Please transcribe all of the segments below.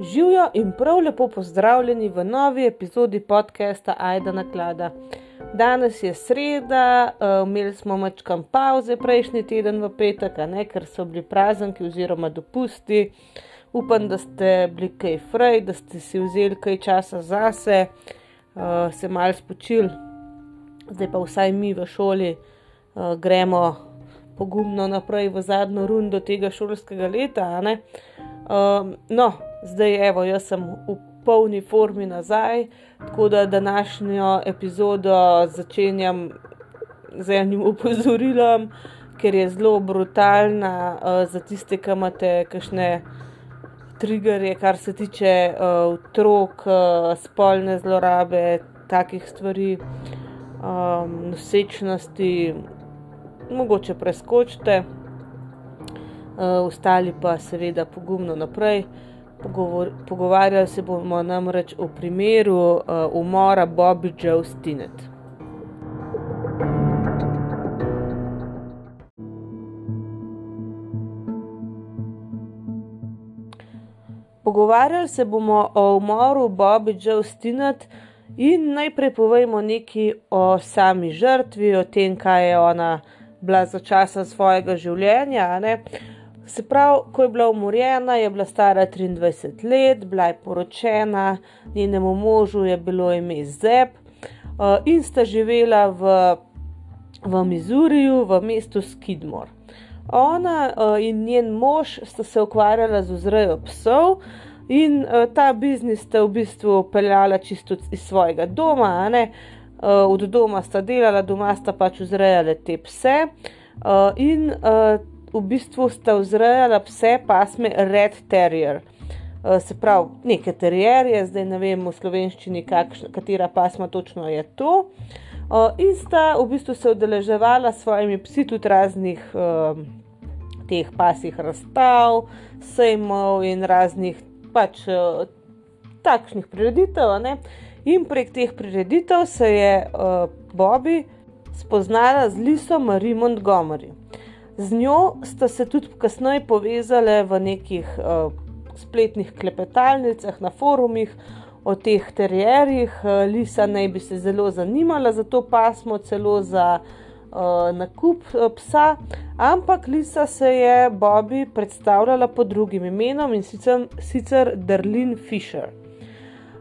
Živijo in prav lepo pozdravljeni v novi epizodi podcasta Aida na klada. Danes je sreda, uh, imeli smo mačkam pauze prejšnji teden v petek, ne, ker so bili prazniki oziroma dopusti. Upam, da ste bili kaj frej, da ste si vzeli kaj časa zase, uh, se mal spočili, zdaj pa vsaj mi v šoli uh, gremo pogumno naprej v zadnjo rundo tega šolskega leta. Uh, no, zdaj evo, jaz sem v polni formi nazaj, tako da današnjo epizodo začenjam z enim upozorilom, ker je zelo brutalna uh, za tiste, ki imate kakšne triggerje, kar se tiče uh, otrok, uh, spolne zlorabe, takih stvari, um, nosečnosti, mogoče preskočite. Uh, ostali pa seveda pogumno naprej. Pogovor, pogovarjali se bomo namreč o primeru uh, umora Bobby Joe Stinet. Pogovarjali se bomo o umoru Bobby Joe Stinet in najprej povejmo nekaj o sami žrtvi, o tem, kaj je ona bila za časa svojega življenja. Ne? Se pravi, ko je bila umorjena, je bila stara 23 let, bila je poročena, njenemu možu je bilo ime Zeb uh, in sta živela v, v Mizuriju, v mestu Skidmore. Ona uh, in njen mož sta se ukvarjala z vzrejo psov. In uh, ta biznis sta v bistvu peljala čisto iz svojega doma, uh, od doma sta delala, doma sta pač vzrejala te pse. Uh, in uh, v bistvu sta vzrejala pse pasme Red Terrier. Uh, se pravi, neke terjerje, zdaj ne vem v slovenščini, kakšna, katera pasma točno je to. Uh, in sta v bistvu se udeleževala s svojimi psi tudi raznih uh, teh pasih razstav, sejmov in raznih pač takšnih prireditev. Ne? In prek teh prireditev se je uh, Bobby spoznala z Liso Marie Montgomery. Z njo sta se tudi kasneje povezali v nekih uh, spletnih klepetalnicah, na forumih o teh terjerjih. Uh, Lisa naj bi se zelo zanimala za to pasmo, celo za uh, nakup uh, psa, ampak Lisa se je Bobby predstavljala pod drugim imenom in sicer, sicer Derlin Fisher.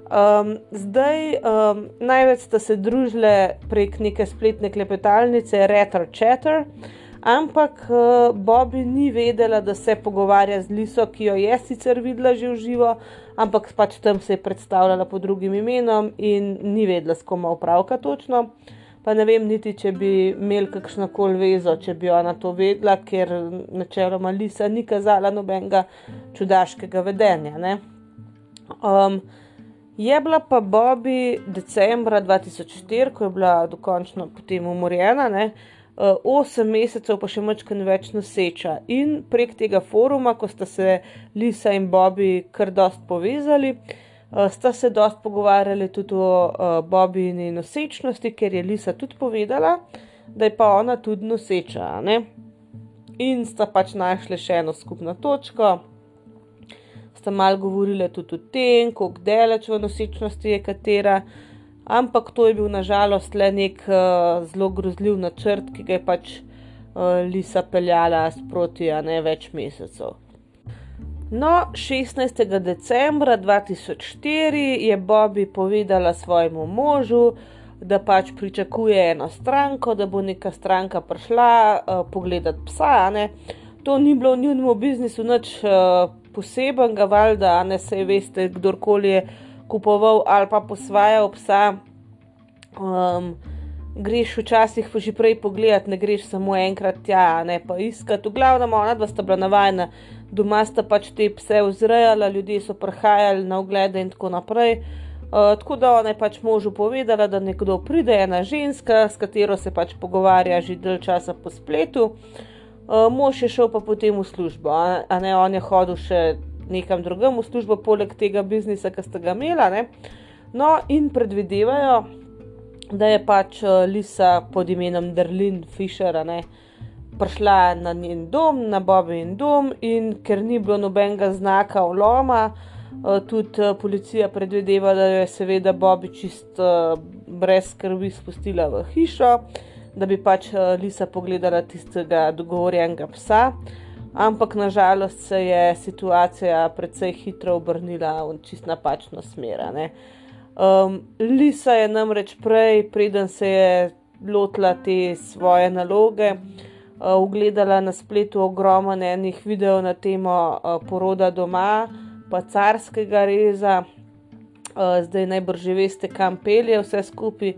Um, zdaj, um, največ sta se družile prek neke spletne klepetalnice, Retter Chatter ampak uh, Bobby ni vedela, da se pogovarja z Liso, ki jo je sicer videla že v živo, ampak pač tam se je predstavljala pod drugim imenom in ni vedela, s kom ima opravka točno. Pa ne vem niti, če bi imel kakšno koli vezo, če bi ona to vedela, ker načeloma Lisa ni kazala nobenega čudaškega vedenja. Um, je bila pa Bobby decembra 2004, ko je bila dokončno potem umorjena, ne, uh, 8 mesecev, pa še močkaj več noseča. In prek tega foruma, ko sta se Lisa in Bobby kar dost povezali, uh, sta se dost pogovarjali tudi o uh, Bobbyni nosečnosti, ker je Lisa tudi povedala, da je pa ona tudi noseča. Ne? In sta pač našli še eno skupno točko. Sta mal govorili tudi o tem, kako daleč v nosečnosti je katera. Ampak to je bil nažalost le nek uh, zelo grozljiv načrt, ki ga je pač uh, Lisa peljala sproti, a ne več mesecev. No, 16. decembra 2004 je Bobby povedala svojemu možu, da pač pričakuje eno stranko, da bo neka stranka prišla uh, pogledat psa. Ne. To ni bilo v njihovem biznisu nič uh, posebenega, valjda, ne se veste, kdorkoli je kupoval ali pa posvajal psa. Um, greš včasih že prej pogledat, ne greš samo enkrat tja, ne pa iskati. V glavnem, ona dva sta bila navajena, doma sta pač te pse vzrejala, ljudje so prihajali na oglede in tako naprej. Uh, tako da ona je pač možu povedala, da nekdo pride, ena ženska, s katero se pač pogovarja že dalj časa po spletu. Uh, mož je šel pa potem v službo, a, a ne on je hodil še nekam drugam v službo, poleg tega biznisa, ki sta ga imela. Ne? No, in predvidevajo, da je pač eh, Lisa pod imenom Derlin Fisher ne, prišla na njen dom, na Bobin dom, in ker ni bilo nobenega znaka vloma, tudi policija predvideva, da jo je seveda Bobby čist brez skrbi spustila v hišo, da bi pač Lisa pogledala tistega dogovorjenega psa. Ampak nažalost se je situacija precej hitro obrnila v čist napačno smer. Um, Lisa je namreč prej, preden se je lotila te svoje naloge, uh, ugledala na spletu ogromno enih videov na temo uh, poroda doma, pa carskega reza. Uh, zdaj najbrž že veste, kam pelje vse skupaj.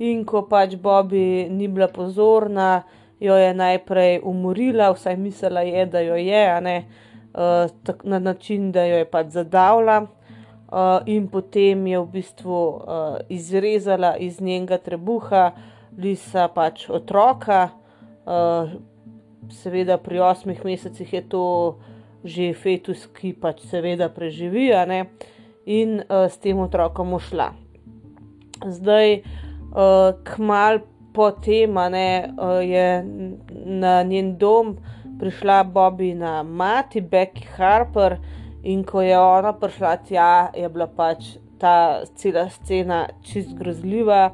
In ko pač Bobby ni bila pozorna, jo je najprej umorila, vsaj mislila je, da jo je, ne, uh, na način, da jo je pač zadavila. Uh, in potem je v bistvu uh, izrezala iz njenega trebuha, lisa pač otroka. Uh, seveda, pri osmih mesecih je to že fetus, ki pač seveda preživi, in uh, s tem otrokom ušla. Zdaj, uh, kmalu potem ne, je na njen dom prišla Bobina mati, Becky Harper, in ko je ona prišla tja, je bila pač ta cela scena čist grozljiva.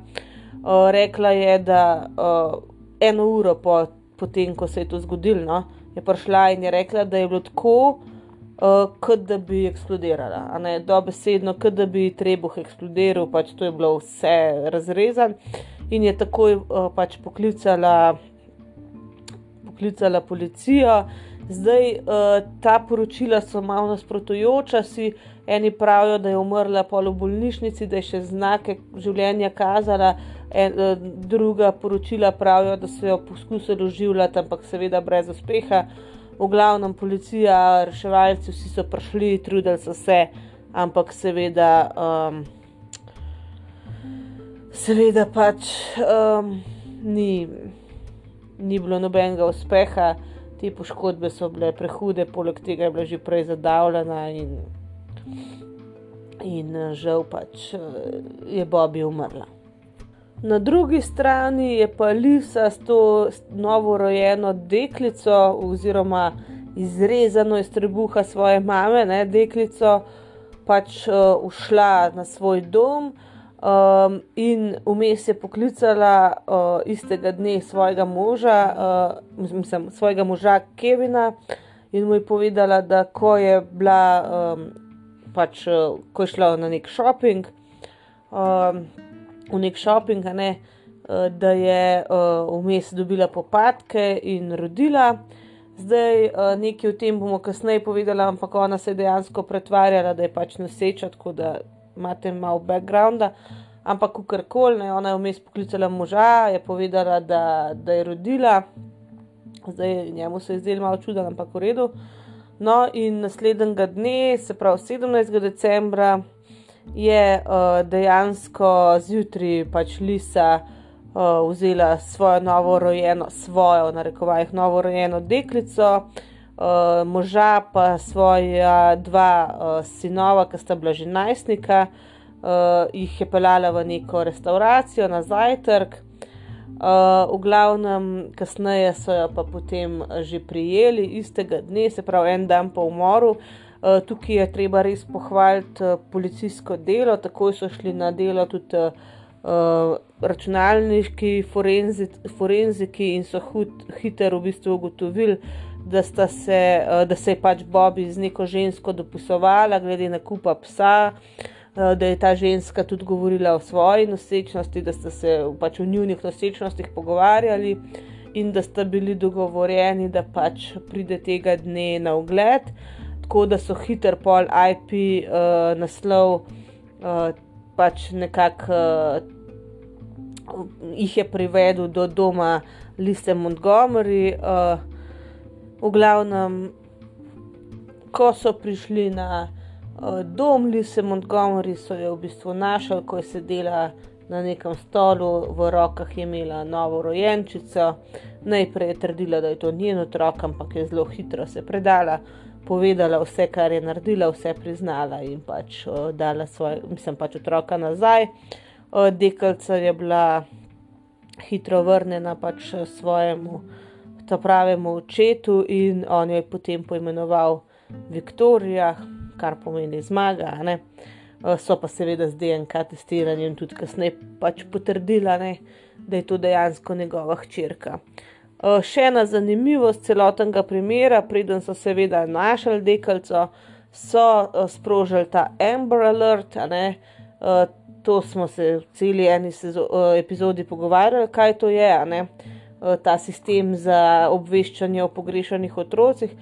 Rekla je, da eno uro po, po tem, ko se je to zgodilo, no, je prišla in je rekla, da je bilo tako. Uh, kot da bi eksplodirala, dobesedno, kot da bi trebuh eksplodiral, pač to je bilo vse razrezano in je takoj uh, pač poklicala, poklicala policijo. Zdaj uh, ta poročila so malo nasprotujoča si. Eni pravijo, da je umrla polo v bolnišnici, da je še znake življenja kazala, en, uh, druga poročila pravijo, da so jo poskusili oživljati, ampak seveda brez uspeha. V glavnem, policija, reševalci, vsi so prišli, trudili so se, ampak seveda. Um, seveda pač um, ni, ni bilo nobenega uspeha, te poškodbe so bile prehude, poleg tega je bila že prej zadavljena in, in žal pač je Bobby umrla. Na drugi strani je pa Lisa s to novo rojeno deklico, oziroma izrezano iz trebuha svoje mame, ne deklico, pač uh, ušla na svoj dom. Um, in vmes je poklicala uh, istega dne svojega moža, uh, mislim, svojega moža Kevina, in mu je povedala, da ko je bila, um, pač, uh, ko je šla na nek šoping, um, v nek šoping, ne, uh, da je uh, vmes dobila popadke in rodila. Zdaj, uh, nekaj o tem bomo kasneje povedala, ampak ona se je dejansko pretvarjala, da je pač noseča, tako da imate malo backgrounda. Ampak, kar koli, ona je vmes poklicala moža, je povedala, da, da je rodila, zdaj njemu se je zdelo malo čudno, ampak v redu. No, in naslednjega dne, se pravi 17. decembra, je uh, dejansko zjutraj pač Lisa uh, vzela svojo novo rojeno, svojo, na rekovajih, novo rojeno deklico. Uh, moža pa svoja dva uh, sinova, ki sta bila že najstnika, uh, jih je pelala v neko restauracijo na zajtrk. Uh, v glavnem, kasneje so jo pa potem že prijeli, istega dne, se pravi en dan po umoru. Uh, tukaj je treba res pohvaliti uh, policijsko delo, takoj so šli na delo tudi uh, računalniški forenzi, forenziki in so hitro v bistvu ugotovili, da, se, eh, da se je pač Bobby z neko žensko dopisovala, glede na kupa psa, eh, da je ta ženska tudi govorila o svoji nosečnosti, da sta se pač o njunih nosečnostih pogovarjali in da sta bili dogovorjeni, da pač pride tega dne na ogled. Tako da so hiter pol IP uh, eh, naslov uh, pač nekako uh, jih je privedel do doma Lise Montgomery. Uh, V glavnem, ko so prišli na uh, dom Lise Montgomery, so jo v bistvu našli, ko je sedela na nekem stolu, v rokah je imela novo rojenčico. Najprej je trdila, da je to njen otrok, ampak je zelo hitro se predala, povedala vse, kar je naredila, vse priznala in pač uh, dala svoj, mislim, pač otroka nazaj. Uh, Dekalca je bila hitro vrnjena pač svojemu ta pravemu očetu in on jo je potem poimenoval Viktorija, kar pomeni zmaga. Uh, so pa seveda z DNK testiranjem tudi kasneje pač potrdila, ne, da je to dejansko njegova hčerka. Uh, še ena zanimivost celotnega primera, preden so seveda našli dekalco, so uh, sprožili ta Amber Alert. Uh, to smo se v celi eni uh, epizodi pogovarjali, kaj to je. Eh, ta sistem za obveščanje o pogrešanih otrocih.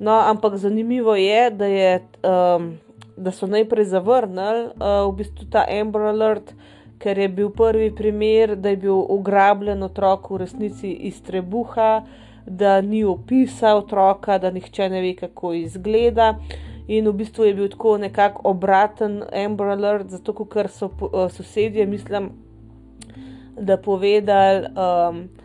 No, ampak zanimivo je, da, je, um, da so najprej zavrnili uh, v bistvu ta Amber Alert, ker je bil prvi primer, da je bil ugrabljen otrok v resnici iz trebuha, da ni opisa otroka, da nihče ne ve, kako izgleda. In v bistvu je bil tako nekako obraten Amber Alert, zato ker so uh, sosedje, mislim, da povedali. Um,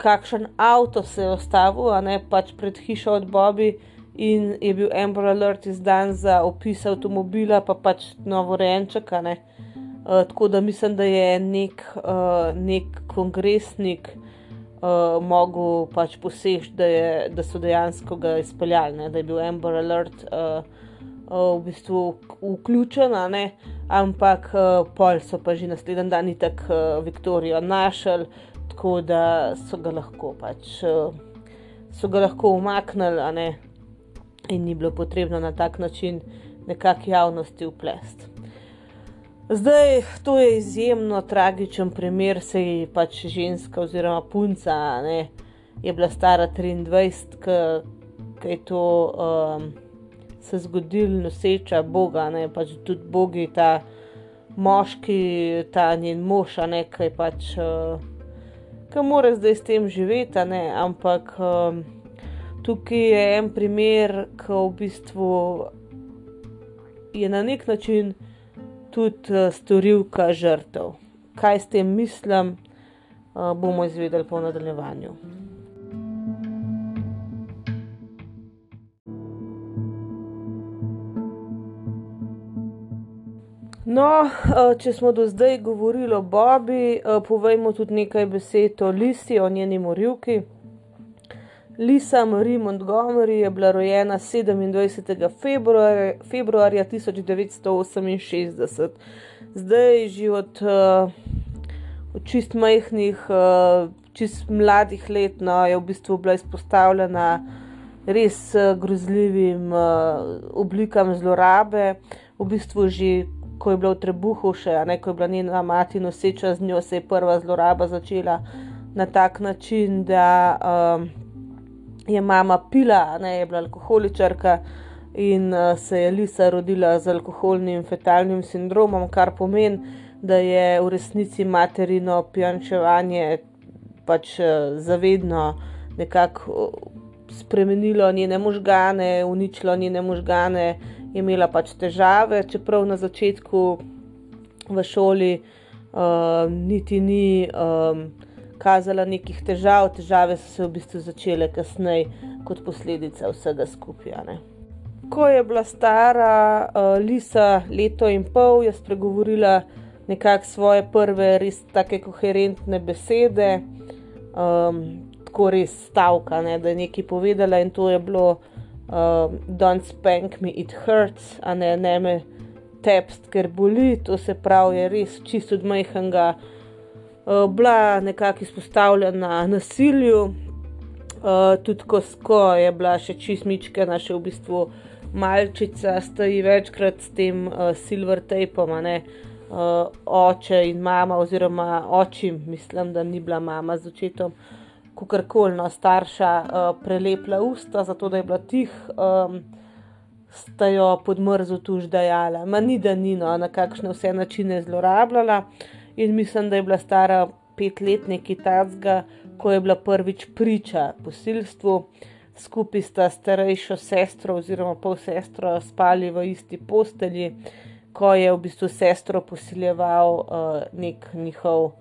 kakšen avto se je ostavil, a ne pač pred hišo od Bobby, in je bil Amber Alert izdan za opis avtomobila, pa pač novo renček. Uh, tako da mislim, da je nek, uh, nek kongresnik uh, mogel pač poseči, da, da so dejansko ga izpeljali, ne? da je bil Amber Alert. Uh, V bistvu vključen, ampak uh, pol so pa že naslednji dan tako uh, Viktorijo našli, tako da so ga lahko pač so ga lahko umaknili, ne, in ni bilo potrebno na tak način nekakšne javnosti uplest. Zdaj, to je izjemno tragičen primer, se je pač ženska oziroma punca, ne, je bila stara 23, ki je to um, se zgodil, noseča Boga, ne pač tudi Bogi, ta moški, ta njen mož, ne, ki je pač. Uh, ki mora zdaj s tem živeti, ne? ampak um, tukaj je en primer, ki v bistvu je na nek način tudi uh, storilka žrtev. Kaj s tem mislim, uh, bomo izvedeli po nadaljevanju. No, eh, če smo do zdaj govorili o Bobi, eh, povejmo tudi nekaj besed o Lisi, o njeni morilki. Lisa Marie Montgomery je bila rojena 27. februarja, februarja 1968. Zdaj, že od, eh, od čist majhnih, čist mladih let, no, je v bistvu bila izpostavljena res grozljivim oblikam zlorabe. V bistvu že ko je bila v trebuhu, še ne, ko je bila njena mati noseča z njo, se je prva zloraba začela na tak način, da um, je mama pila, ne je bila alkoholičarka in uh, se je Lisa rodila z alkoholnim fetalnim sindromom, kar pomeni, da je v resnici materino pijančevanje pač uh, zavedno nekako. Uh, Spremenilo njene možgane, uničilo njene možgane, imela pač težave, čeprav na začetku v šoli uh, niti ni um, kazala nekih težav, težave so se v bistvu začele kasneje kot posledica vsega skupaj. Ko je bila stara uh, Lisa leto in pol, je spregovorila nekako svoje prve res tako koherentne besede, um, tako res stavka, ne, da je nekaj povedala in to je bilo uh, don't spank me, it hurts, a ne, ne me tepst, ker boli, to se pravi, je res čisto od majhnega, uh, bila nekako izpostavljena nasilju, uh, tudi ko, ko je bila še čistmička, naša v bistvu malčica, sta ji večkrat s tem uh, silver tapom, ne. Uh, oče in mama, oziroma očim, mislim, da ni bila mama z očetom, uh, kakorkoli no, starša uh, prelepla usta, zato da je bila tih, um, sta jo pod mrzo tuž dajala. Ma ni da ni no, na kakšne vse načine zlorabljala. In mislim, da je bila stara petletni kitajska, ko je bila prvič priča posilstvu. Skupaj sta starejšo sestro oziroma pol sestro spali v isti postelji, ko je v bistvu sestro posiljeval uh, nek njihov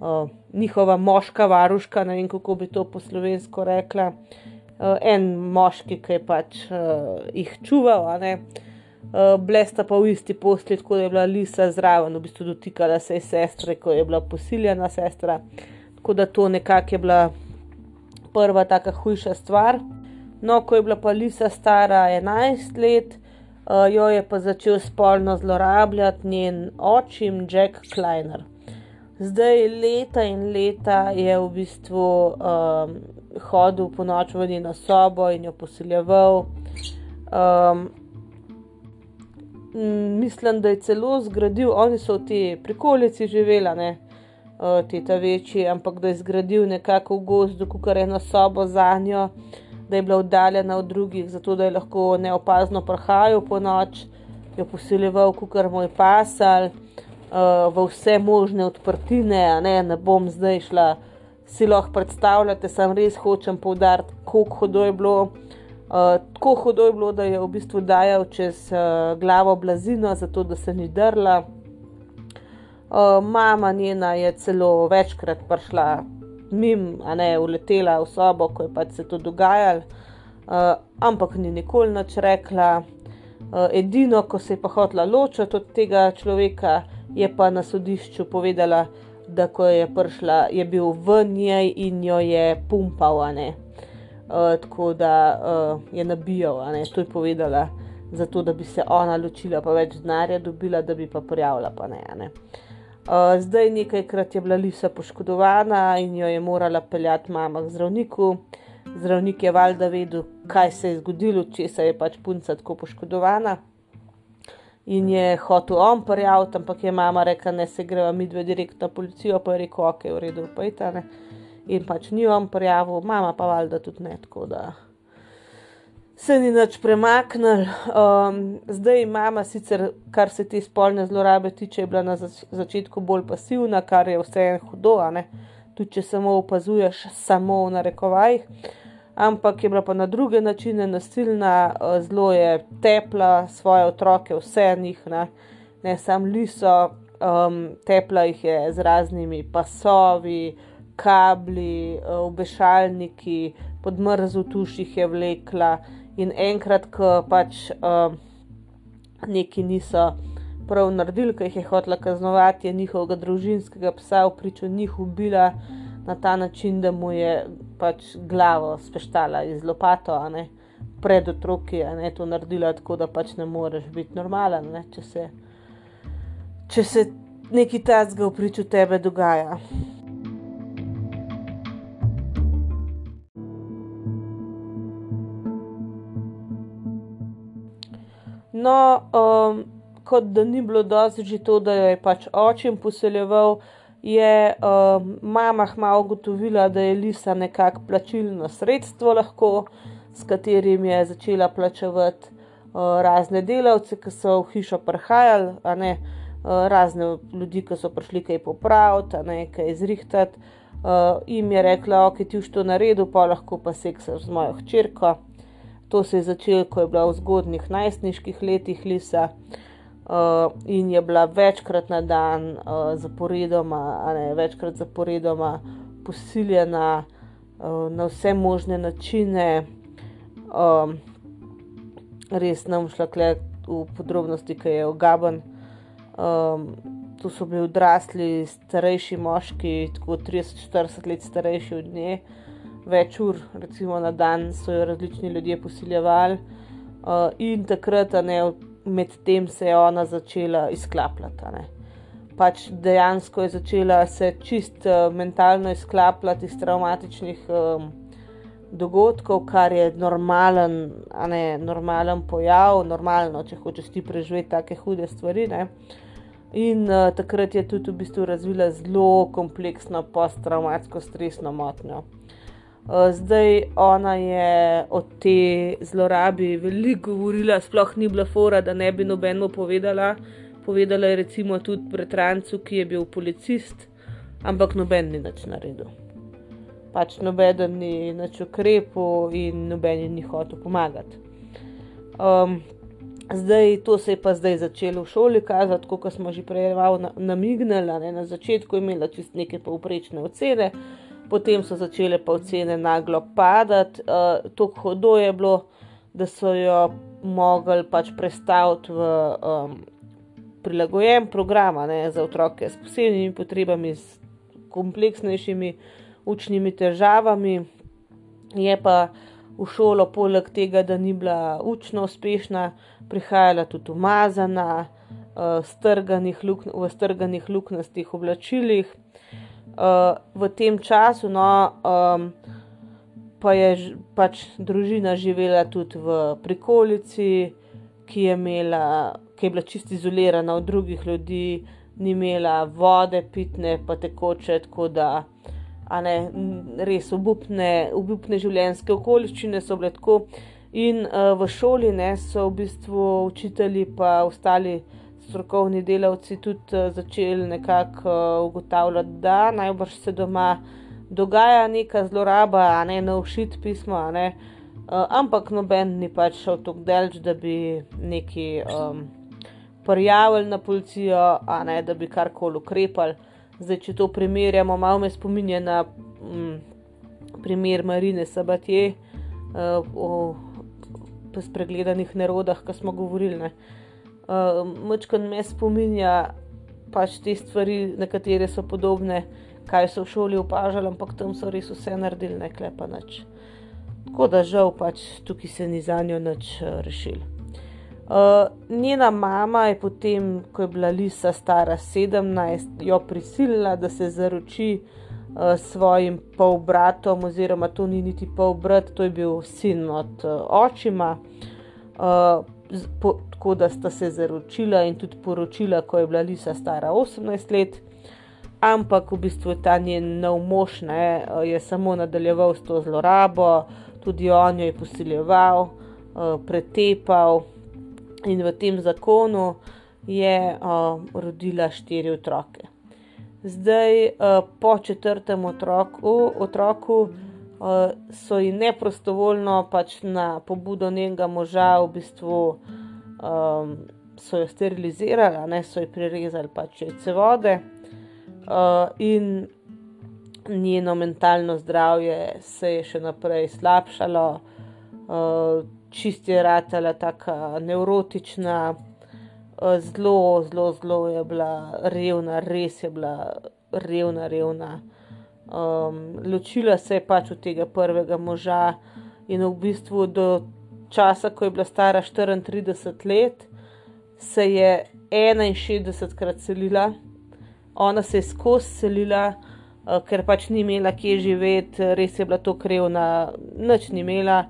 uh, njihova moška varuška, ne vem kako bi to po slovensko rekla, uh, en moški, ki je pač uh, jih čuval, uh, blesta pa v isti posli, tako da je bila Lisa zraven, v bistvu dotikala se je sestre, ko je bila posiljena sestra. Tako da to nekako je bila prva taka hujša stvar. No, ko je bila pa Lisa stara 11 let, uh, jo je pa začel spolno zlorabljati njen očim Jack Kleiner. Zdaj, leta in leta je v bistvu um, hodil po noč v njeno sobo in jo posiljeval. Um, mislim, da je celo zgradil, oni so v tej prikolici živeli, ne uh, ta večji, ampak da je zgradil nekako v gozdu, kot je ena soba za njo da je bila oddaljena od drugih, zato da je lahko neopazno prhajal po noč, jo posiljeval, kar mu je pasal, uh, v vse možne odprtine. Ne, ne bom zdaj šla, si lahko predstavljate, sem res hočem poudariti, kako hodo je bilo. Uh, tako hodo je bilo, da je v bistvu dajal čez uh, glavo blazino, zato da se ni drla. Uh, mama njena je celo večkrat prišla mim, a ne uletela v sobo, ko je pač se to dogajalo, uh, ampak ni nikoli nič rekla. Uh, edino, ko se je pa hotla ločiti od tega človeka, je pa na sodišču povedala, da ko je prišla, je bil v njej in jo je pumpal, uh, tako da uh, je nabijal, to je povedala. Zato, da bi se ona ločila, pa več denarja dobila, da bi pa prijavila, pa ne. ne. Uh, zdaj nekajkrat je bila Lisa poškodovana in jo je morala peljati mama k zdravniku. Zdravnik je valjda vedel, kaj se je zgodilo, če se je pač punca tako poškodovana. In je hotel on prijaviti, ampak je mama rekla, ne se greva mi dve direkt na policijo, pa je rekel, ok, v redu, pa je ta ne. In pač ni on prijavil, mama pa valjda tudi ne tako da se ni več premaknil. Um, zdaj imamo sicer, kar se te spolne zlorabe tiče, bila na zač začetku bolj pasivna, kar je vse en hudo, tudi če samo opazuješ, samo v narekovajih. Ampak je bila pa na druge načine nasilna, uh, zelo je tepla svoje otroke, vse njih, ne, ne samo liso, um, tepla jih je z raznimi pasovi, kabli, uh, obešalniki, pod mrzlo tuših je vlekla. In enkrat, ko pač uh, neki niso prav naredili, ki jih je hotela kaznovati, je njihovega družinskega psa v priču njih ubila na ta način, da mu je pač glavo speštala iz lopato, a ne pred otroki, a ne to naredila tako, da pač ne moreš biti normalen, ne, če se, če se nekaj tazga v priču tebe dogaja. No, um, kot da ni bilo dosti že to, da jo je pač očem poseljeval, je um, mama malo ugotovila, da je Lisa nekako plačilno sredstvo lahko, s katerim je začela plačevati uh, razne delavce, ki so v hišo prihajali, ne, uh, razne ljudi, ki so prišli kaj popraviti, ne, kaj izrihtati. Uh, in je rekla, ok, ti už to naredil, pa lahko pa seksaš z mojo hčerko. To se je začelo, ko je bila v zgodnih najstniških letih Lisa uh, in je bila večkrat na dan uh, zaporedoma, ne, večkrat zaporedoma posiljena uh, na vse možne načine. Um, res nam šla kle v podrobnosti, ki je ogaben. Um, to so bili odrasli, starejši moški, tako 30-40 let starejši od nje več ur, recimo na dan, so jo različni ljudje posiljevali, uh, in takrat, ne, med tem se je ona začela izklapljati. Pač dejansko je začela se čist uh, mentalno izklapljati iz traumatičnih um, dogodkov, kar je normalen, ne, normalen pojav, normalno, če hočeš ti preživeti take hude stvari. Ne. In uh, takrat je tudi v bistvu razvila zelo kompleksno posttraumatsko stresno motnjo. Eh, zdaj ona je o tej zlorabi veliko govorila, sploh ni bila fora, da ne bi nobeno povedala. Povedala je recimo tudi bratrancu, ki je bil policist, ampak noben ni nič naredil. Pač noben ni nič ukrepil in noben ni hotel pomagati. Um, zdaj, to se je pa zdaj začelo v šoli kazati, kot smo že prej namignili. Na začetku je imela čist neke povprečne ocene potem so začele pa ocene naglo padati, uh, tako hudo je bilo, da so jo mogli pač predstaviti v um, prilagojen program ne, za otroke s posebnimi potrebami, s kompleksnejšimi učnimi težavami. Je pa v šolo, poleg tega, da ni bila učno uspešna, prihajala tudi umazana, uh, strganih luk, v strganih luknastih oblačilih. Uh, v tem času no, um, pa je pač družina živela tudi v prikolici, ki je, imela, ki je bila čisto izolirana od drugih ljudi, ni imela vode, pitne, pa tekoče, tako da ne, res obupne, obupne življenjske okoliščine so bile tako. In uh, v šoli ne, so v bistvu učitelji, pa ostali strokovni delavci tudi uh, začeli nekako uh, ugotavljati, da najbrž se doma dogaja neka zloraba, a ne na ušit pismo, uh, ampak noben ni pač šel tako delč, da bi neki um, prijavili na policijo, a ne da bi karkoli ukrepali. Zdaj, če to primerjamo, malo me spominja na mm, primer Marine Sabatje uh, o spregledanih nerodah, ki smo govorili. Uh, Mečkan me spominja pač te stvari, na katere so podobne, kaj so v šoli opažali, ampak tam so res vse naredili, ne klepa nič. Tako da žal pač tukaj se ni za njo nič uh, rešili. Uh, njena mama je potem, ko je bila Lisa stara 17, jo prisilila, da se zaroči uh, svojim polbratom, oziroma to ni niti polbrat, to je bil sin od uh, očima. Uh, po, tako da sta se zaročila in tudi poročila, ko je bila Lisa stara 18 let. Ampak v bistvu ta njen nov mož ne, je samo nadaljeval s to zlorabo, tudi on jo je posiljeval, uh, pretepal in v tem zakonu je uh, rodila štiri otroke. Zdaj, uh, po četrtem otroku, otroku so ji neprostovoljno, pač na pobudo njenega moža, v bistvu um, so jo sterilizirali, ne so ji prirezali pač jajce vode. Uh, in njeno mentalno zdravje se je še naprej slabšalo, uh, čist je ratala tako neurotična, eh, zelo, zelo, zelo je bila revna, res je bila revna, revna. Um, ločila se je pač od tega prvega moža in v bistvu do časa, ko je bila stara 34 let, se je 61 krat selila. Ona se je skozi selila, uh, ker pač ni imela kje živeti, res je bila to krevna, nič ni imela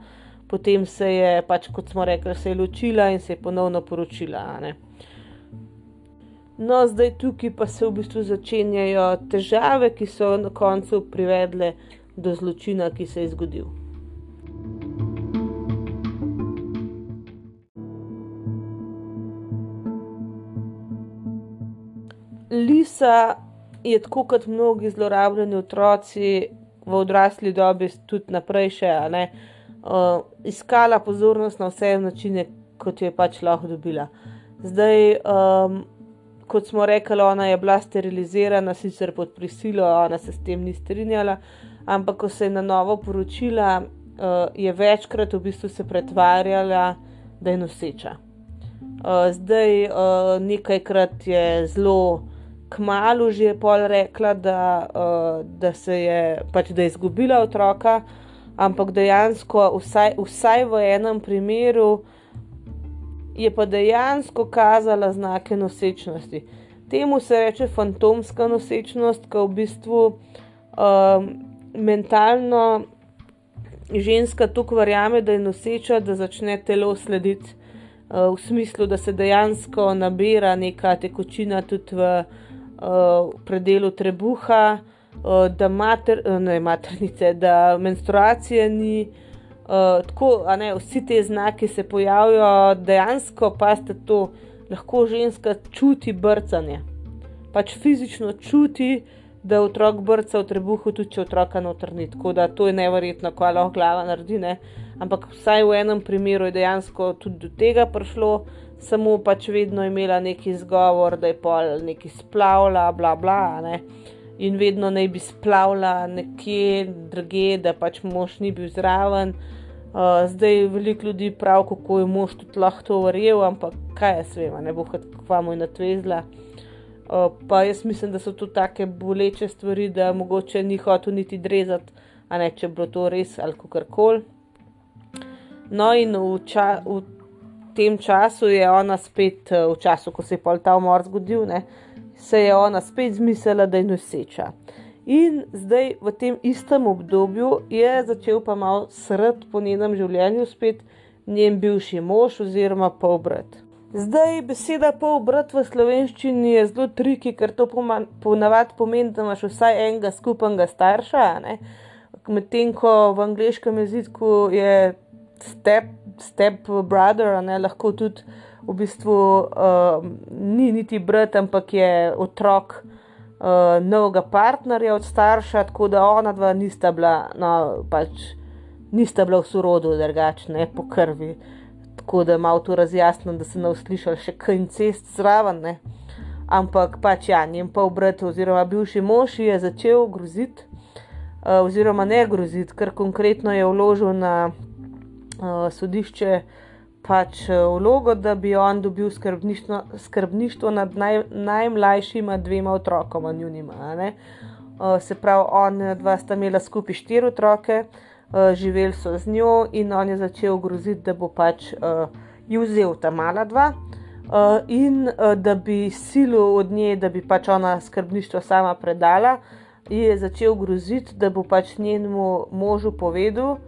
potem se je, pač, kot smo rekli, se je ločila in se je ponovno poročila. No, zdaj tukaj pa se v bistvu začenjajo težave, ki so na koncu privedle do zločina, ki se je zgodil. Lisa je tako kot mnogi zlorabljeni otroci v odrasli dobi, tudi naprej še, ne, uh, iskala pozornost na vse načine, kot jo je pač lahko dobila. Zdaj, um, kot smo rekli, ona je bila sterilizirana, sicer pod prisilo, ona se s tem ni strinjala, ampak ko se je na novo poročila, uh, je večkrat v bistvu se pretvarjala, da je noseča. Uh, zdaj, uh, nekajkrat je zelo. Kmalo že je pol rekla, da, uh, da se je pač da je izgubila otroka, ampak dejansko, vsaj, vsaj v enem primeru, je pa dejansko kazala znake nosečnosti. Temu se reče fantomska nosečnost, ki v bistvu um, mentalno ženska tukaj verjame, da je noseča, da začne telo slediti. Uh, v smislu, da se dejansko nabira neka tekočina tudi v uh, predelu trebuha, da mater, ne, maternice, da menstruacije ni. Uh, tako, ne, vsi ti znaki se pojavijo, dejansko pa ste to, lahko ženska čuti brcanje. Pač fizično čuti, da otrok brca v trebuhu, tudi če otroka notrni. Tako da to je neverjetno, ko lahko glava naredi. Ne. Ampak vsaj v enem primeru je dejansko tudi do tega prišlo, samo pač vedno imela neki izgovor, da je pol neki splavla, bla bla. bla in vedno naj bi splavila nekje druge, da pač mož ni bil zraven. Uh, zdaj veliko ljudi pravi, kako je mož tudi lahko to verjel, ampak kaj jaz vem, ne bo hvala mu natvezla. Uh, pa jaz mislim, da so to tako boleče stvari, da mogoče ni hotel niti drezati, a ne če bilo to res ali kako koli. No, in v, ča, v tem času je ona spet, v času, ko se je pol ta umor zgodil, ne, se je ona spet zmislila, da je noseča. In zdaj v tem istem obdobju je začel pa malo srd po njenem življenju, spet njen bivši mož oziroma polbrat. Zdaj beseda polbrat v slovenščini je zelo triki, ker to ponavadi pomeni, da imaš vsaj enega skupnega starša. Medtem ko v angliškem jeziku je step, step brother, ne, lahko tudi v bistvu uh, ni niti brat, ampak je otrok uh, novega partnerja od starša, tako da ona dva nista bila, no, pač nista bila v sorodu, drugačne po krvi. Tako da malo to razjasnim, da se ne uslišal še kaj cest zraven. Ne. Ampak pač ja, njen pa obrat, oziroma bivši mož je začel groziti, uh, oziroma ne groziti, ker konkretno je vložil na uh, sodišče pač eh, vlogo, da bi on dobil skrbništvo, nad naj, najmlajšima dvema otrokoma, njunima. Uh, se pravi, on in dva sta imela skupaj štiri otroke, uh, živeli so z njo in on je začel groziti, da bo pač uh, ji vzel ta mala dva. Uh, in uh, da bi silo od nje, da bi pač ona skrbništvo sama predala, je začel groziti, da bo pač njenemu možu povedal, uh,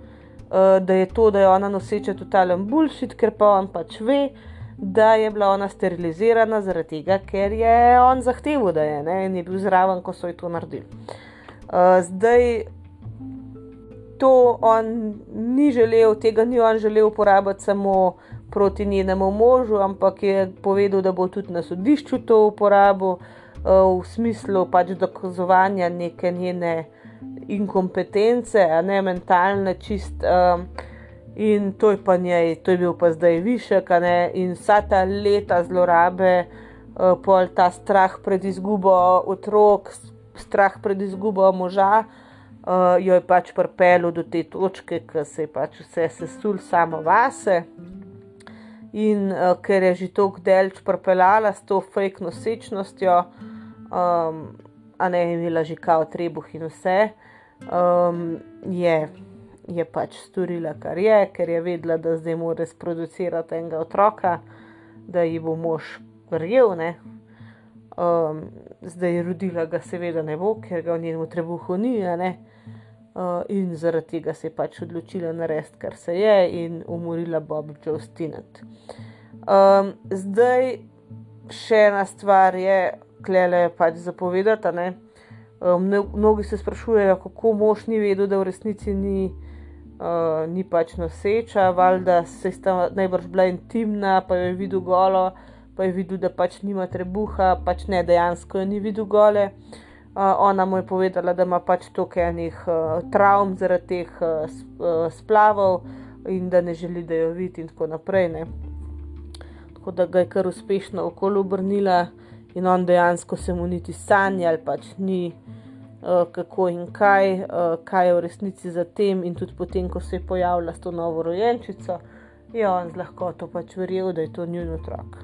da je to, da je ona noseča totalen bullshit, ker pa on pač ve, da je bila ona sterilizirana zaradi tega, ker je on zahteval, da je ne, in je bil zraven, ko so ji to naredili. Uh, zdaj. To on ni želel, tega ni on želel uporabiti samo proti njenemu možu, ampak je povedal, da bo tudi na sodišču to uporabil v smislu pač dokazovanja neke njene uh, inkompetence, a ne mentalne, čist. Um, in to je pa njej, to je bil pa zdaj višek, ne, in vsa ta leta zlorabe, uh, pol ta strah pred izgubo otrok, strah pred izgubo moža, uh, jo je pač pripeljal do te točke, ki se je pač vse sesul samo vase. In uh, ker je že tako delč pripeljala s to fake nosečnostjo, um, a ne imela že kao trebuh in vse um, je, je pač storila, kar je, ker je vedela, da zdaj mora sproducirati enega otroka, da ji bo mož verjel. Um, zdaj je rodila, ga seveda ne bo, ker ga v njenem trebuhu ni. Uh, in zaradi tega se je pač odločila narediti, kar se je, in umorila Bob Jostinet. Um, zdaj, še ena stvar je, klele pač zapovedati. Mnogi se sprašujejo, kako mož ni vedel, da v resnici ni, uh, ni pač noseča, valjda se je tam najbrž bila intimna, pa je videl golo, pa je videl, da pač nima trebuha, pač ne dejansko je ni videl gole. Uh, ona mu je povedala, da ima pač toliko enih uh, travm zaradi teh uh, splavov in da ne želi, da jo vidi, in tako naprej. Ne. Tako da ga je kar uspešno okoli obrnila in on dejansko se mu niti sanjal, pač ni uh, kako in kaj, uh, kaj je v resnici za tem, in tudi potem, ko se je pojavila s to novo rojenčico, je on z lahkoto pač verjel, da je to njun otrok.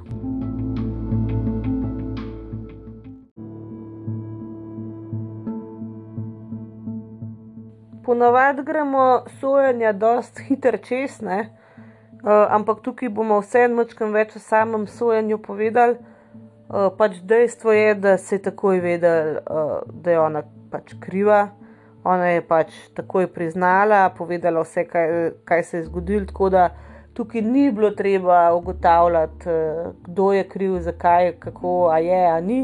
Ponavadi gremo sojenja dosti hitro čez, uh, ampak tukaj bomo vseeno več o samem sojenju povedali. Uh, pač dejstvo je, da se je takoj vedel, uh, da je ona pač kriva. Ona je pač takoj priznala, povedala vse, kaj, kaj se je zgodilo. Tako da tukaj ni bilo treba ugotavljati, uh, kdo je kriv, zakaj, kako, a je, a ni.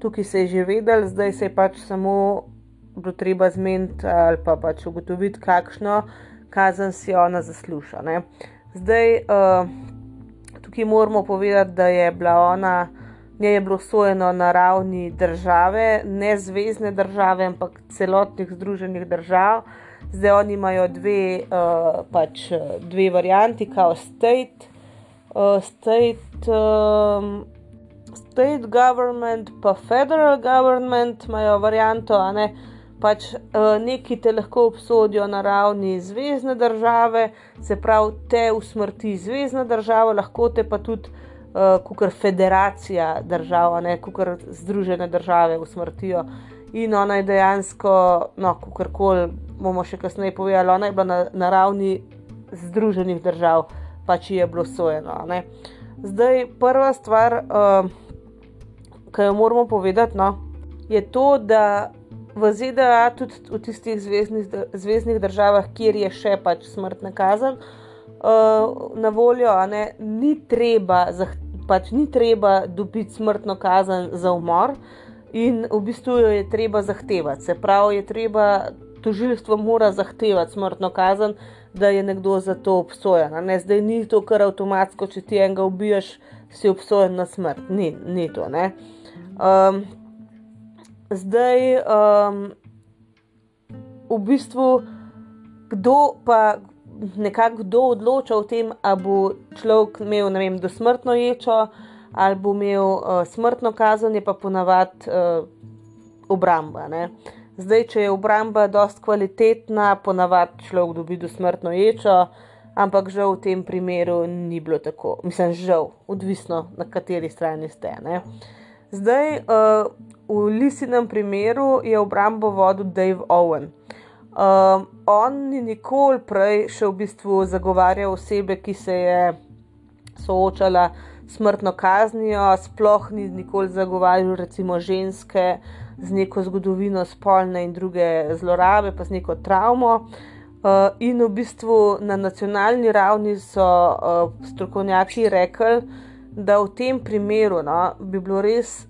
Tukaj se je že vedel, zdaj se je pač samo bilo treba zmeniti ali pa pač ugotoviti, kakšno kazen si ona zasluša. Ne? Zdaj, uh, tukaj moramo povedati, da je bila ona. Njej je bilo sojeno na ravni države, ne zvezdne države, ampak celotnih združenih držav. Zdaj oni imajo dve, uh, pač dve varianti, kao state, uh, state, um, state government, pa federal government imajo varianto, a ne pač uh, neki te lahko obsodijo na ravni zvezdne države, se pravi, te usmrti zvezdna država, lahko te pa tudi uh, kot federacija držav, ne kot združene države usmrtijo. In ona je dejansko, no, kako koli bomo še kasneje povedali, ona je bila na, na ravni Združenih držav pač je bilo sojeno. Zdaj, prva stvar, uh, ki jo moramo povedati, no, je to, da v ZDA, tudi v tistih zvezdnih, zvezdnih državah, kjer je še pač smrtna kazen uh, na voljo, ne, ni, treba, pač ni treba dobiti smrtno kazen za umor. In v bistvu jo je treba zahtevati. Se pravi, je treba, tožilstvo mora zahtevati smrtno kazen, da je nekdo za to obsojen. Ne? Zdaj ni to kar avtomatsko, če ti enega ubiješ, si obsojen na smrt. Ni, ni to. Um, zdaj, um, v bistvu, kdo pa nekako kdo odloča o tem, ali bo človek imel vem, dosmrtno ječo ali bo imel uh, smrtno kazen, je pa ponavadi uh, obramba. Ne? Zdaj, če je obramba dost kvalitetna, ponavadi človek dobi dosmrtno ječo. Ampak žal v tem primeru ni bilo tako. Mislim, žal, odvisno na kateri strani ste. Ne? Zdaj, uh, v Lisinem primeru je obrambo vodil Dave Owen. Um, on ni nikoli prej še v bistvu zagovarjal osebe, ki se je soočala s smrtno kaznijo, sploh ni nikoli zagovarjal recimo ženske z neko zgodovino spolne in druge zlorabe, pa z neko travmo. Uh, in v bistvu na nacionalni ravni so uh, strokovnjaki rekli, da v tem primeru no, bi bilo res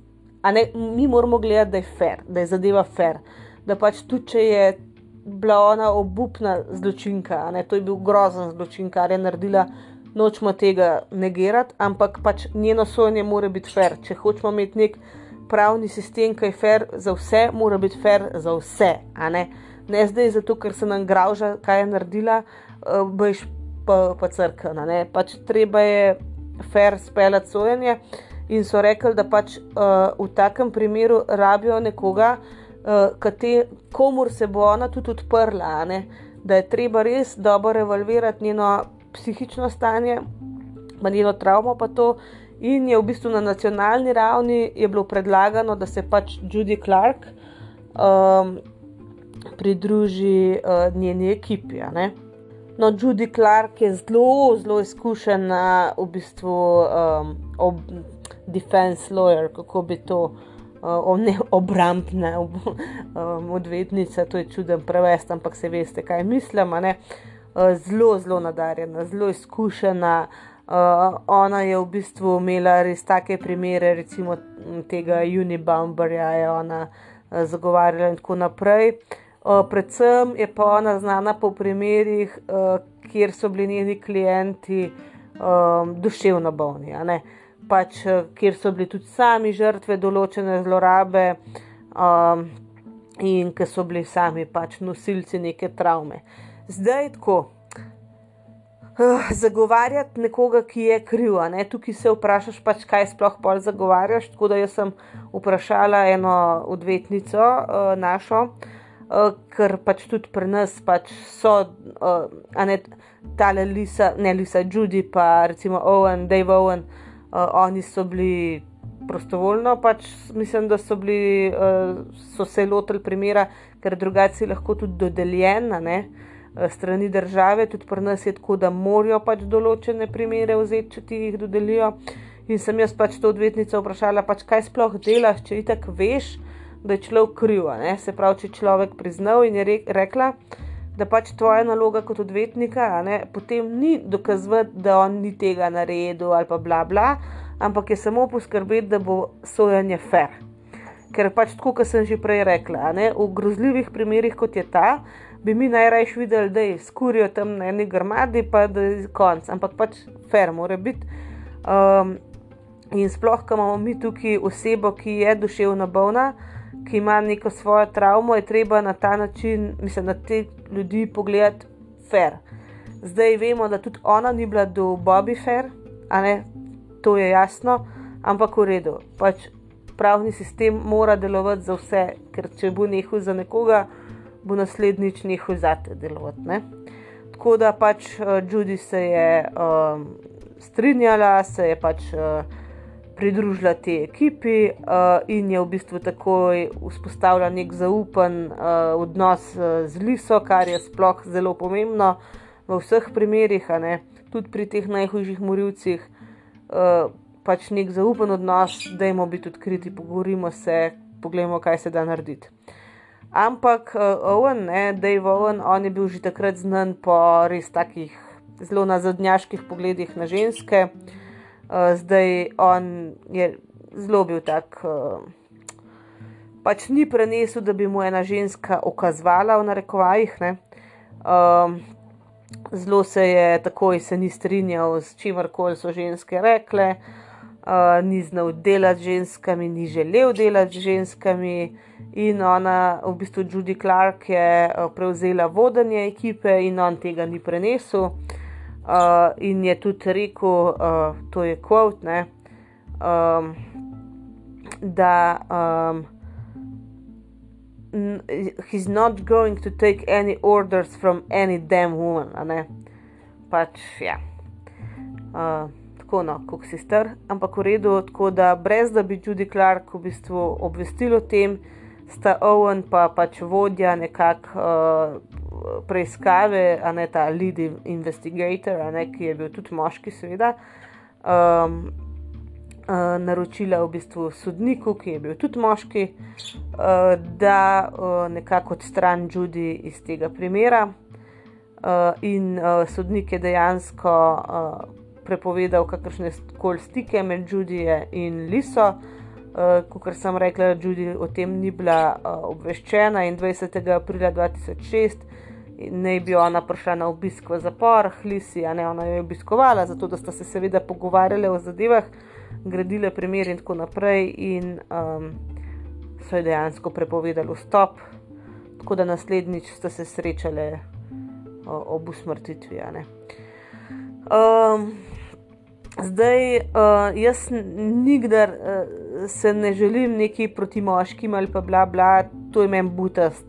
ne, mi moramo gledati, da je fair, da je zadeva fair. Da pač tudi, če je bila ona obupna zločinka, ne, to je bil grozen zločin, kar je naredila, nočemo tega negirati, ampak pač njeno sojenje mora biti fair. Če hočemo imeti nek pravni sistem, ki je fair za vse, mora biti fair za vse. Ne? ne zdaj zato, ker se nam grauža, kaj je naredila, boš pa, pa crkvena. Pač treba je fair speljati sojenje in so rekli, da pač uh, v takem primeru rabijo nekoga, uh, te, komur se bo ona tudi odprla, ne? da je treba res dobro evalvirati njeno psihično stanje, njeno travmo. Pa in je v bistvu na nacionalni ravni bilo predlagano, da se pač Judy Clark um, pridruži uh, njeni ekipi. No, Judy Clark je zelo, zelo izkušena v bistvu um, ob defense lawyer, kako bi to uh, ne obrambna um, odvetnica, to je čuden prevest, ampak se veste, kaj mislim. Uh, zelo, zelo nadarjena, zelo izkušena. Uh, ona je v bistvu imela res take primere, recimo tega Unibomberja, je ona uh, zagovarjala in tako naprej. Uh, predvsem je pa ona znana po primerih, uh, kjer so bili njeni klienti um, duševno bolni. Uh, pač, eh, kjer so bili tudi sami žrtve določene zlorabe um, in ki so bili sami pač nosilci neke travme. Zdaj tako. Uh, zagovarjati nekoga, ki je kriv, ne? tukaj se vprašaš, pač, kaj sploh pol zagovarjaš. Tako da sem vprašala eno odvetnico, uh, našo, uh, ker pač tudi pri nas pač so, uh, ne tale Lisa, ne Lisa, Judy, pa recimo Owen, Dave Owen, uh, uh, oni so bili prostovoljno, pač mislim, da so, bili, uh, so se lotili primera, ker drugače lahko tudi dodeljena ne, strani države, tudi pri nas je tako, da morajo pač določene primere vzeti, če ti jih dodelijo. In sem jaz pač to odvetnico vprašala, pač, kaj sploh delaš, če ti tako veš, da je človek kriv. Se pravi, če človek priznal in je rekla, da pač tvoja naloga kot odvetnika, ne, potem ni dokazati, da on ni tega naredil ali pa bla bla, ampak je samo poskrbeti, da bo sojenje fair. Ker pač tako, kot sem že prej rekla, ne, v grozljivih primerih, kot je ta, bi mi najraje videli, da je skurijo tam na eni grmadi, pa da je konc, ampak pač fair mora biti. Um, in sploh, ko imamo mi tukaj osebo, ki je duševno bolna ki ima neko svojo travmo, je treba na ta način, mislim, na te ljudi pogledati fair. Zdaj vemo, da tudi ona ni bila do Bobby fair, ne, to je jasno, ampak v redu. Pač pravni sistem mora delovati za vse, ker če bo nehal za nekoga, bo naslednjič nehal za te delovati. Ne. Tako da pač uh, Judy se je um, strinjala, se je pač. Uh, pridružila tej ekipi uh, in je v bistvu takoj vzpostavila nek zaupen uh, odnos uh, z Liso, kar je sploh zelo pomembno, v vseh primerih, tudi pri teh najhujših morilcih, uh, pač nek zaupen odnos, da jim biti odkriti, pogovorimo se, pogledamo, kaj se da narediti. Ampak uh, Owen, ne, Dave Owen, on je bil že takrat znan po res takih zelo nazadnjaških pogledih na ženske. Uh, zdaj on je zelo bil tak. Uh, pač ni prenesel, da bi mu ena ženska okazovala v narekovajih. Um, zelo se je takoj se ni strinjal s čimer koli so ženske rekle, uh, ni znal delati z ženskami, ni želel delati z ženskami. In ona, v bistvu Judy Clark, je prevzela vodenje ekipe in on tega ni prenesel. Uh, in je tudi rekel, uh, to je kvot, um, da um, he's not going to take any orders from any damn woman. Pač, ja. Uh, tako no, kot si star, ampak v redu, tako da brez da bi Judy Clark v bistvu obvestil o tem, sta Owen pa pač vodja nekakšne uh, preiskave, a ne ta lead investigator, ne, ki je bil tudi moški, seveda. Um, uh, naročila v bistvu sodniku, ki je bil tudi moški, uh, da uh, nekako odstrani Judy iz tega primera. Uh, in uh, sodnik je dejansko uh, prepovedal kakršne koli stike med Judyjem in Liso. Uh, Kot sem rekla, Judy o tem ni bila uh, obveščena in 20. aprila 2006 naj bi ona prišla na obisk v zapor, Lisi, a ne ona jo je obiskovala, zato da sta se seveda pogovarjali o zadevah, gradile primer in tako naprej, in um, so ji dejansko prepovedali vstop, tako da naslednjič sta se srečali uh, ob usmrtitvi. Um, zdaj, uh, jaz nikdar uh, se ne želim neki proti moškim ali pa bla bla, to je meni butast.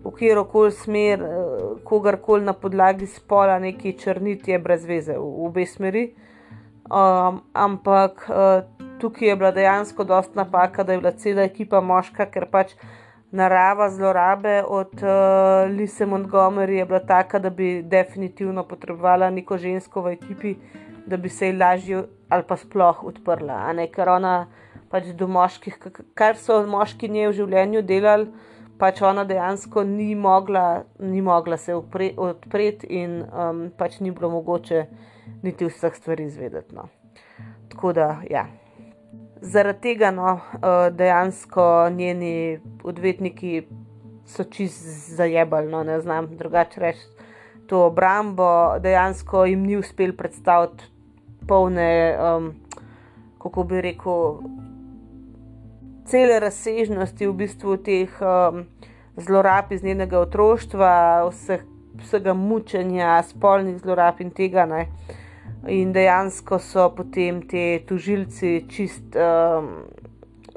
V kjer koli smer, kogarkoli na podlagi spola, neki črniti je brez veze, v obe smeri. Um, ampak uh, tukaj je bila dejansko dosta napaka, da je bila cela ekipa moška, ker pač narava zlorabe od uh, Lise Montgomery je bila taka, da bi definitivno potrebovala neko žensko v ekipi, da bi se ji lažje ali pa sploh odprla. Ker ona pač do moških, kar so moški nje v življenju delali. Pač ona dejansko ni mogla, ni mogla se odpreti, in um, pač ni bilo mogoče niti vseh stvari izvedeti. No. Tako da, ja. Zaradi tega no, eh, dejansko njeni odvetniki so čist zajebali, no, ne znam drugače reči. To obrambo dejansko jim ni uspel predstaviti polne, um, kako bi rekel, cele razsežnosti v bistvu teh um, zlorab iz njenega otroštva, vseh, vsega mučenja, spolnih zlorab in tega. Ne. In dejansko so potem ti tužilci čist um,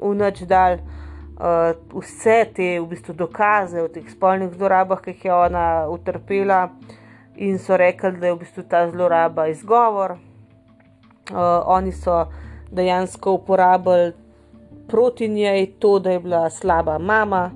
v noč dal uh, vse te v bistvu dokaze o teh spolnih zlorabah, ki jih je ona utrpela, in so rekli, da je v bistvu ta zloraba izgovor. Uh, oni so dejansko uporabili proti njej to, da je bila slaba mama,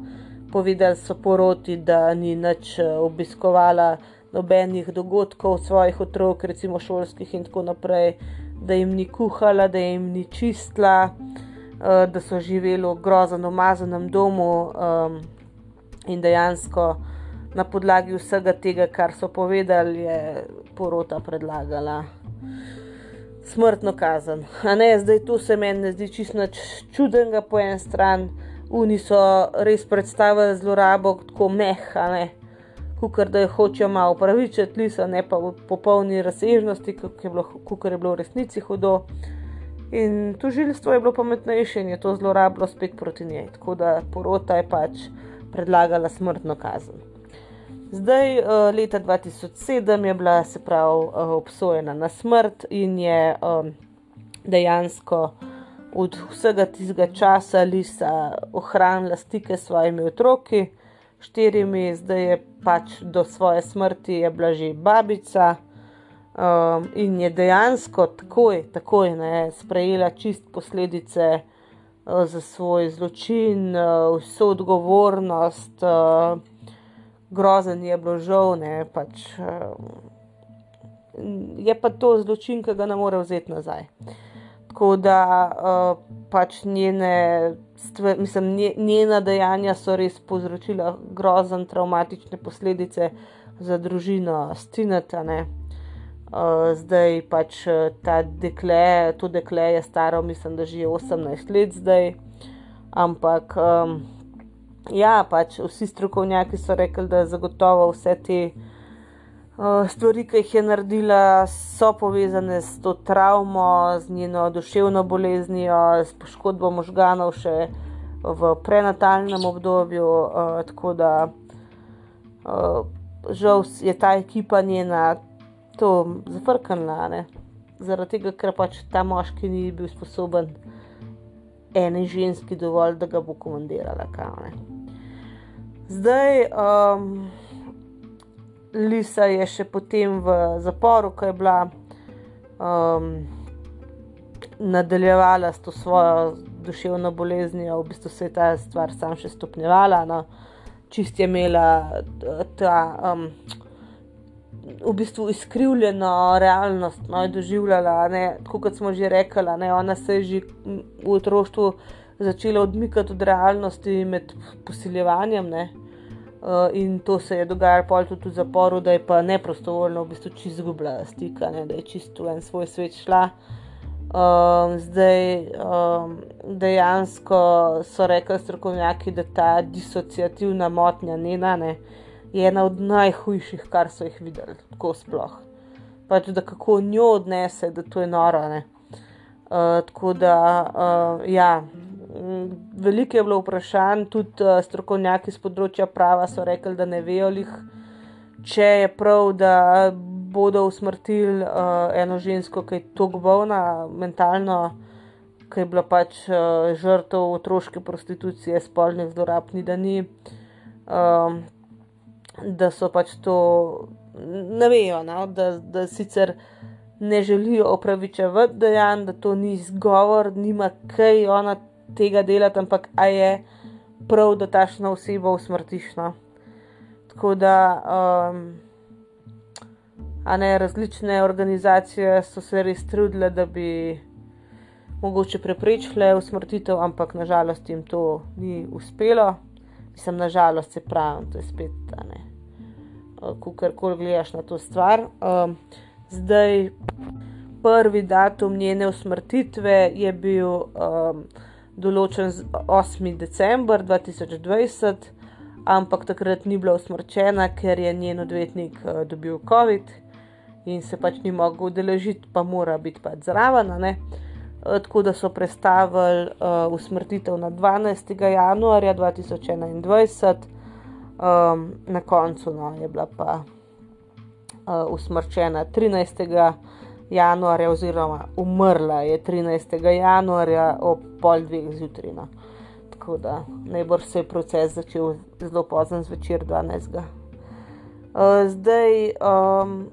povedali so poroti, da ni nič uh, obiskovala nobenih dogodkov svojih otrok, recimo šolskih in tako naprej, da jim ni kuhala, da jim ni čistila, uh, da so živeli v grozno umazanem domu um, in dejansko na podlagi vsega tega, kar so povedali, je porota predlagala. Smrtno kazen. Ne, zdaj to se meni ne zdi čisto čudnega po eni strani. Oni so res predstavili zlorabo tako mehane, kot da jo hočejo malo upravičiti, lisa, ne pa v popolni razsežnosti, kot je, je bilo v resnici hudo. In tožilstvo je bilo pametnejše in je to zlorabilo spet proti njej. Tako da porota je pač predlagala smrtno kazen. Zdaj, eh, leta 2007 je bila se prav eh, obsojena na smrt in je um, dejansko od vsega tistega časa Lisa ohranila stike s svojimi otroki. Štirimi, zdaj je pač do svoje smrti bila že babica um, in je dejansko takoj, takoj ne, sprejela čist posledice uh, za svoj zločin, uh, vso odgovornost, uh, grozen je bilo žal, ne pač. Uh, je pa to zločin, ki ga ne more vzeti nazaj. Tako da uh, pač njene, stvar, mislim, njena dejanja so res povzročila grozne traumatične posledice za družino Stineta. Uh, zdaj pač ta dekle, to dekle je staro, mislim, da že 18 let zdaj, ampak. Um, ja, pač vsi strokovnjaki so rekli, da zagotovo vse te uh, stvari, ki jih je naredila, so povezane s to travmo, z njeno duševno boleznijo, s poškodbo možganov še v prenatalnem obdobju. Uh, tako da uh, žal je ta ekipa njena to zafrknila. Zaradi tega, ker pač ta moški ni bil sposoben eni ženski dovolj, da ga bo komandirala. Kaj, Zdaj, um, Lisa je še potem v zaporu, ko je bila um, nadaljevala s to svojo duševno boleznijo, v bistvu se je ta stvar sam še stopnjevala, no, čist je imela ta. Um, V bistvu izkrivljeno realnost, no, je doživljala, ne, tako kot smo že rekli, ne, ona se je že v otroštvu začela odmikati od realnosti med posiljevanjem. Ne? Uh, in to se je dogajalo tudi v zaporu, da je pa neprostovoljno v bistvu čisto izgubila stika, ne? da je čisto en svoj svet šla. Um, zdaj um, dejansko so rekli strokovnjaki, da ta disociativna motnja njena ne, je ena od najhujših, kar so jih videli, tako sploh. Pač da kako njo odnese, da to je noro. Uh, tako da, uh, ja, veliko je bilo vprašanj, tudi uh, strokovnjaki z področja prava so rekli, da ne vejo, lih, če je prav, da bodo usmrtili uh, eno žensko, ki je tako bolna mentalno, ki je bila pač uh, žrtev otroške prostitucije, spolnih zlorab, ni da ni. Um, da so pač to, ne vejo, no, da, da sicer. Ne želijo opravičevati dejanj, da to ni izgovor, nima kaj ona tega delati, ampak a je prav, da tašno osebo usmrtiš. No? Tako da, um, a ne različne organizacije so se res trudile, da bi mogoče preprečile usmrtitev, ampak nažalost jim to ni uspelo. Mislim, nažalost se pravi, to je spet, ne. Ko karkoli gledaš na to stvar. Um, zdaj, prvi datum njene usmrtitve je bil um, določen 8. december 2020, ampak takrat ni bila usmrčena, ker je njen odvetnik uh, dobil COVID in se pač ni mogel udeležiti, pa mora biti pač zraven. Uh, tako da so predstavili uh, usmrtitev na 12. januarja 2021, um, na koncu no, je bila pa uh, usmrčena 13 januarja, oziroma umrla je 13. januarja ob pol dveh zjutraj. No. Tako da najbrž se je proces začel zelo pozno zvečer 12. Uh, zdaj, um,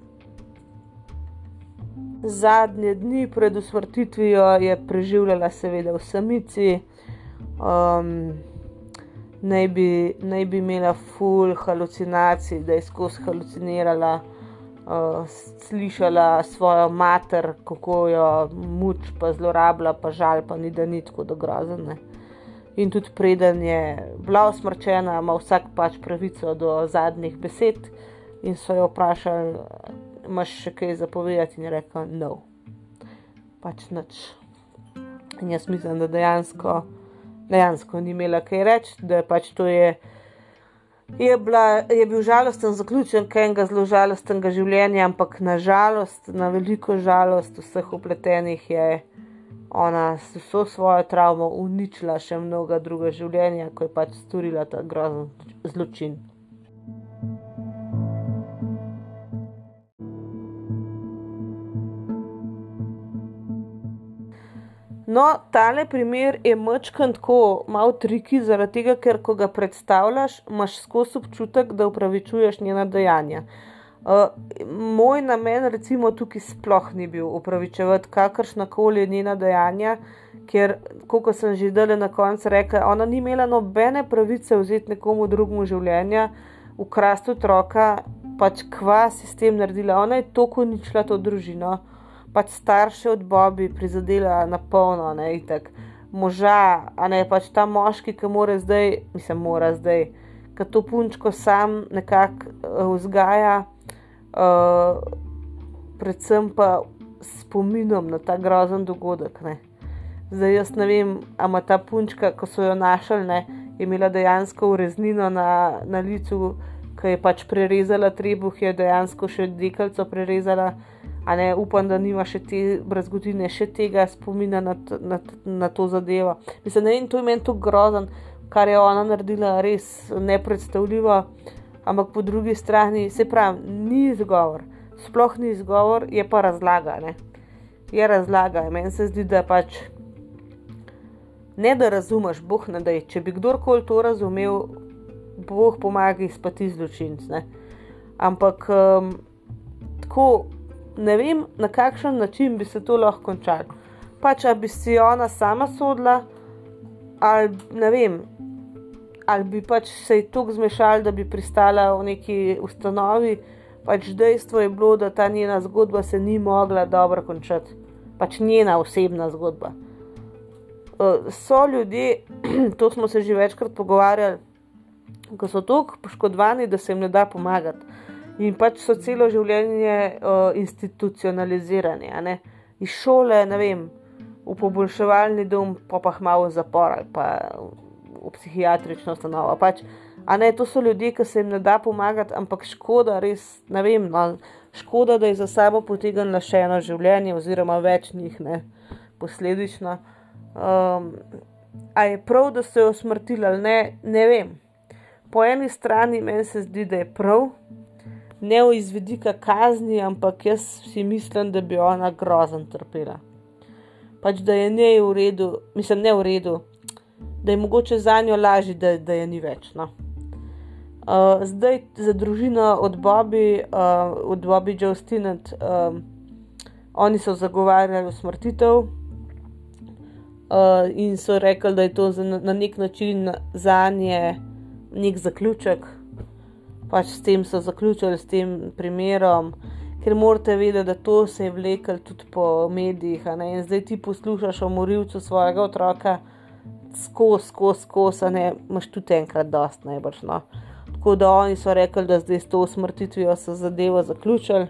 zadnje dni pred usmrtitvijo je preživljala, seveda, v samici. Um, naj, bi, naj bi imela full halucinacij, da je skozi halucinirala uh, slišala svojo mater, kako jo muč, pa zlorablja, pa žal, pa ni da ni tako da grozne. In tudi preden je bila usmrčena, ima vsak pač pravico do zadnjih besed. In so jo vprašali, imaš še kaj zapovedati, in je rekel: No, pač nič. In jaz mislim, da dejansko, dejansko ni imela kaj reči, da pač to je je, bila, je bil žalosten zaključek enega zelo žalostnega življenja, ampak na žalost, na veliko žalost vseh upletenih je ona s vso svojo travmo uničila še mnoga druga življenja, ko je pač storila ta grozen zločin. No, tale primer je mačkan tako malo triki, zaradi tega, ker ko ga predstavljaš, imaš skozi občutek, da upravičuješ njena dejanja. Uh, moj namen, recimo, tukaj sploh ni bil upravičevati kakršna koli njena dejanja, ker, kot sem že dale na koncu rekla, ona ni imela nobene pravice vzeti nekomu drugemu življenja, ukrasti otroka pač kva si s tem naredila. Ona je tako uničila to družino, pač starše od Bobi prizadela na polno, ne itek. Moža, a ne pač ta moški, ki mora zdaj, mislim, mora zdaj, ki to punčko sam nekako uh, vzgaja, uh, predvsem pa spominom na ta grozen dogodek. Ne. Zdaj jaz ne vem, ali ta punčka, ko so jo našli, ne, je imela dejansko ureznino na, na licu, ki je pač prerezala trebuh, je dejansko še dekalco prerezala. Ne, upam, da nima še te brezgodine, še tega spomina na, na, na to zadevo. Mislim, da je to meni tako grozen, kar je ona naredila, res nepredstavljivo. Ampak po drugi strani, se pravi, ni izgovor, sploh ni izgovor, je pa razlaga. Ne. Je razlaga. Meni se zdi, da pač ne da razumeš, boh ne da je. Če bi kdorkoli to razumel, boh pomaga izpati zločinc. Ne? Ampak um, tako ne vem, na kakšen način bi se to lahko končalo. Pač, ali bi si ona sama sodila, ali ne vem, ali bi pač se ji tako zmešali, da bi pristala v neki ustanovi. Pač dejstvo je bilo, da ta njena zgodba se ni mogla dobro končati, pač njena osebna zgodba. Eh, so ljudje, to smo se že večkrat pogovarjali, ko so tako poškodovani, da se jim ne da pomagati. In pač so celo življenje uh, institucionalizirani, iz šole, ne vem, v poboljševalni dom, pa pa malo v zapor ali pa v psihiatrično ustanovo. Pač, ne, to so ljudje, ki se jim ne da pomagati, ampak škoda, res ne vem. No, škoda, da je za sabo potegnilo še eno življenje, oziroma več njih, ne, posledično. Um, a je prav, da so jo usmrtili ali ne, ne vem. Po eni strani meni se zdi, da je prav, ne v izvedika kazni, ampak jaz si mislim, da bi ona grozen trpela. Pač da je ne v redu, mislim, ne v redu, da je mogoče za njo lažje, da, da je ni več. No. Uh, zdaj za družino od Bobby, uh, od Bobby Joe Stinnett, um, oni so zagovarjali usmrtitev uh, in so rekli, da je to za, na nek način za nje nek zaključek. Pač s tem so zaključili, s tem primerom, ker morate vedeti, da to se je vlekel tudi po medijih. In zdaj ti poslušaš o morilcu svojega otroka, skozi, skozi, skozi, ne imaš tudi enkrat dost najbrž. No. Tako da oni so rekli, da zdaj s to usmrtitvijo so zadevo zaključili,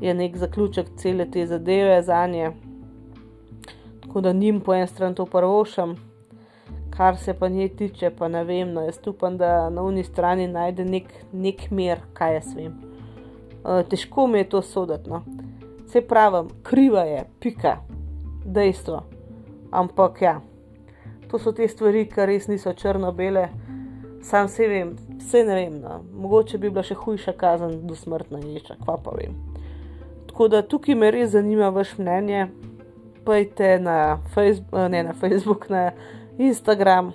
je nek zaključek cele te zadeve za nje tako da njim po eni strani to prvošam, kar se pa njej tiče, pa ne vem. No, jaz upam, da na uni strani najde nek, nek mir, kaj jaz vem. Uh, težko mi je to soditi. No. Se pravi, kriva je, pika, dejstvo. Ampak ja, to so te stvari, ki res niso črno-bele. Sam se vem, vse ne vem. No. Mogoče bi bila še hujša kazen do smrtna ječa, kva pa vem. Tako da tukaj me res zanima vaš mnenje pojdite na, Facebook, eh, ne, na Facebook, na Instagram,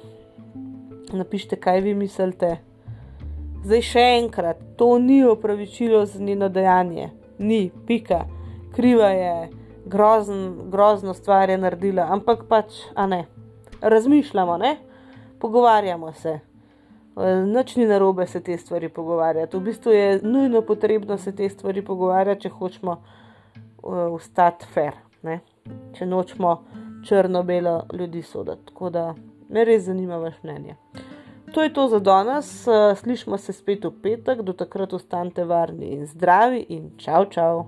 napišite, kaj vi mislite. Zdaj še enkrat, to ni opravičilo za njeno dejanje, ni, pika, kriva je, grozen, grozno stvar je naredila, ampak pač, a ne, razmišljamo, ne, pogovarjamo se. Noč ni narobe se te stvari pogovarjati. V bistvu je nujno potrebno se te stvari pogovarjati, če hočemo uh, ostati fair. Ne? če nočemo črno-belo ljudi soditi. Tako da me res zanima vaš mnenje. To je to za danes, slišmo se spet v petek, do takrat ostanite varni in zdravi in čau, čau.